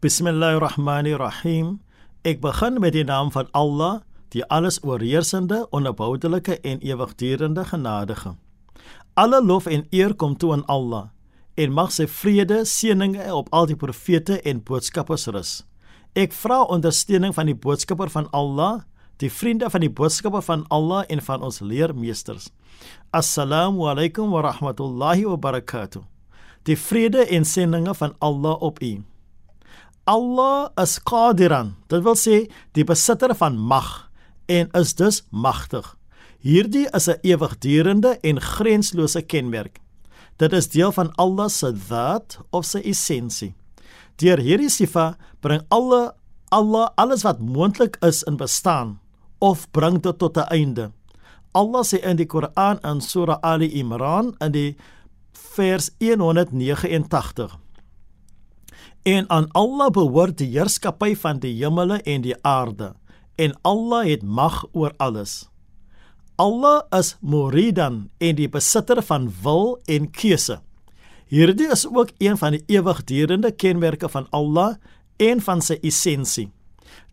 Bismillahirrahmanirrahim. Ek begin met die naam van Allah, die alles oorheersende, onverboudelike en ewigdurende genadige. Alle lof en eer kom toe aan Allah en mag sy vrede, seëninge op al die profete en boodskappers rus. Ek vra ondersteuning van die boodskapper van Allah, die vriende van die boodskapper van Allah en van ons leermeesters. Assalamu alaykum wa rahmatullahi wa barakatuh. Die vrede en seëninge van Allah op u. Allah is Qadiran, dit wil sê die besitter van mag en is dus magtig. Hierdie is 'n ewigdurende en grenslose kenmerk. Dit is deel van Allah se daad of sy essensie. Deur hierdie sifa bring alle Allah alles wat moontlik is in bestaan of bring dit tot 'n einde. Allah sê in die Koran in Surah Ali Imran in die vers 189 En aan Allah behoort die heerskappy van die hemele en die aarde en Allah het mag oor alles. Allah is Muridan en die besitter van wil en keuse. Hierdie is ook een van die ewigdurende kenmerke van Allah en van sy essensie.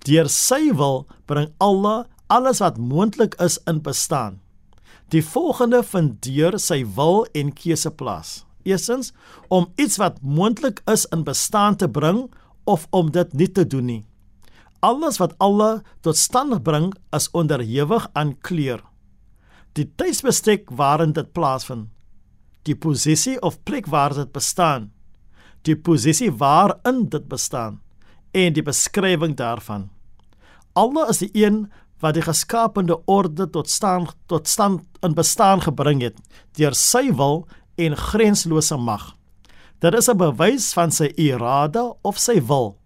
Deur sy wil bring Allah alles wat moontlik is in bestaan. Die volgende vind deur sy wil en keuse plaas. Eerstens om iets wat moontlik is in bestaan te bring of om dit nie te doen nie. Alles wat Allah tot stand bring is onderhewig aan kleur. Die tydsbestek waarin dit plaasvind, die posisie of plek waar dit bestaan, die posisie waarin dit bestaan en die beskrywing daarvan. Allah is die een wat die geskaapte orde tot stand tot stand in bestaan gebring het deur sy wil en grenslose mag. Dit is 'n bewys van sy irade of sy wil.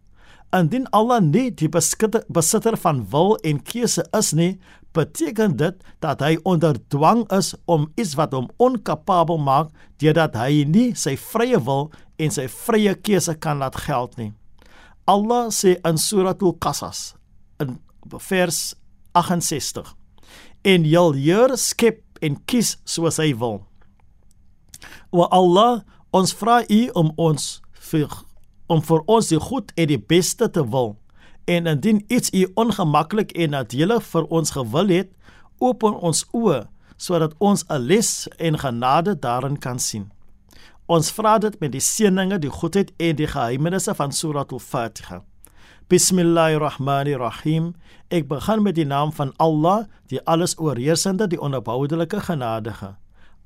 Indien Allah nie die besitter van wil en keuse is nie, beteken dit dat hy onder dwang is om iets wat hom onkapabel maak deurdat hy nie sy vrye wil en sy vrye keuse kan laat geld nie. Allah sê in Suratul Qasas in vers 68: En jy leer skep en kies soos hy wil. O Allah, ons vra U om ons vir om vir ons die goed en die beste te wil. En indien iets U ongemaklik en nadelig vir ons gewil het, open ons oë sodat ons 'n les en genade daarin kan sien. Ons vra dit met die seëninge, die goedheid en die geheimenisse van Surah Al-Fatiha. Bismillahirrahmanirrahim. Ek begin met die naam van Allah, die alles oorheersende, die onverboudelike genadige.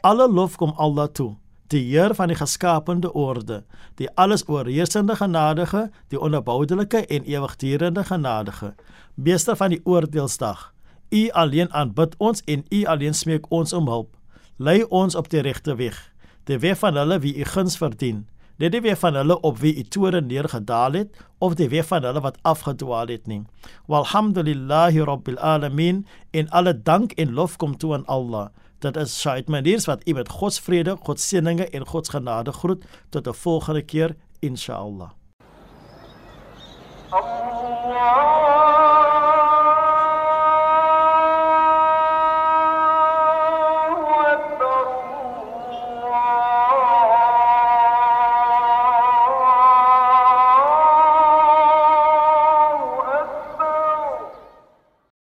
Alle lof kom Allah toe die Heer van die geskaapte orde, die alles oorheersende genadige, die onverboudelike en ewigdurende genadige, meester van die oordeelsdag. U alleen aanbid ons en u alleen smeek ons om hulp. Lei ons op die regte weg, die weg van hulle wie u guns verdien. Dit die weg van hulle op wie u toore neergedaal het of die weg van hulle wat afgedwaal het nie. Walhamdulillahi rabbil alamin in alle dank en lof kom toe aan Allah. Dit is Shaid Maniers wat u met God se vrede, God se seëninge en God se genade groet tot 'n volgende keer inshallah. Allah